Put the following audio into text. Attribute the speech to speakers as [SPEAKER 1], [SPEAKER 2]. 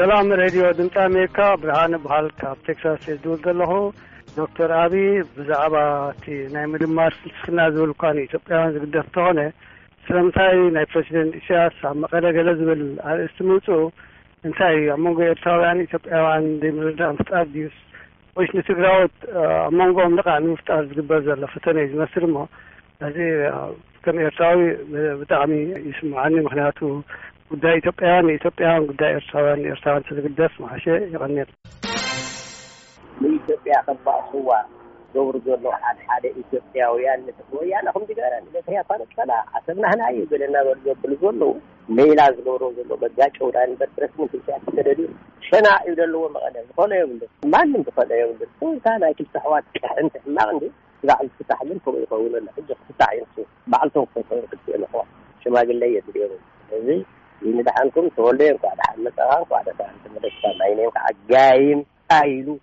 [SPEAKER 1] ሰላም ሬድዮ ድምፂ ኣሜሪካ ብርሃን በሃል ካብ ቴክሳስ ዝድውል ዘለኹ ዶክተር ኣቢ ብዛዕባ እቲ ናይ ምድማር ፍልስፍና ዝብል እኳ ንኢትዮጵያውያን ዝግደፍ እንተኾነ ስለምንታይ ናይ ፕረዚደንት ኢሳያስ ኣብ መቐለ ገለ ዝብል ኣርእስቲ ምውፅኡ እንታይ እዩ ኣብ መንጎ ኤርትራውያን ኢትዮጵያውያን ዘይምርዳእ ምፍጣር ድዩስ ወይስ ንትግራዎት ኣብ መንጎኦም ልቓዕ ንምፍጣር ዝግበር ዘሎ ፈተነ እዩ ዝመስል እሞ እዚ ከም ኤርትራዊ ብጣዕሚ ይስምዓኒ ምኽንያቱ ጉዳይ ኢትዮጵያውያን ንኢትዮጵያውያን ጉዳይ ኤርትራውያን ንኤርትራውያን ተዝግደፍ ምሓሸ የቐንየልና።
[SPEAKER 2] ንኢትዮጵያ ከባእስዋ ዝገብሩ ዘሎ ሓደ ሓደ ኢትዮጵያውያን ንፍትሒ ወያነ ክምዝገረ ንኤርትርያ ፋነቀላ ዓሰብ ናህና እዩ ገለ እናበሉ ዘብሉ ዘለዉ፣ ሜላ ዝገብሮ ዘሎ መጋጨው ዳኣ እንበር ፕረስን ክልቲኣን ክሰደድዩ ሸና እዩ ዘለዎ መቐለ ዝኾነ የብሉ ማንም ዝኾነ የብሉ ሶንታ ናይ ክልተ ኣሕዋት ቅሕንቲ ሕማቕ እንዲ ስጋዕ ዝፍታሕ ግን ከምኡ ይኸውን ኣሎ ሕጂ ክፍታሕ እዩ ንሱ ባዕልቶም ክፈትሑ ክልቲኦም ኣሕዋት ሽማግለ የድልዮም እዚ ንድሓንኩም ተወልደ እንኳዕ ድሓን መጻኻ እንኳዕ ደሓን ተመለስካ ማይነይ እንኳዕ ጋይም ኣይሉ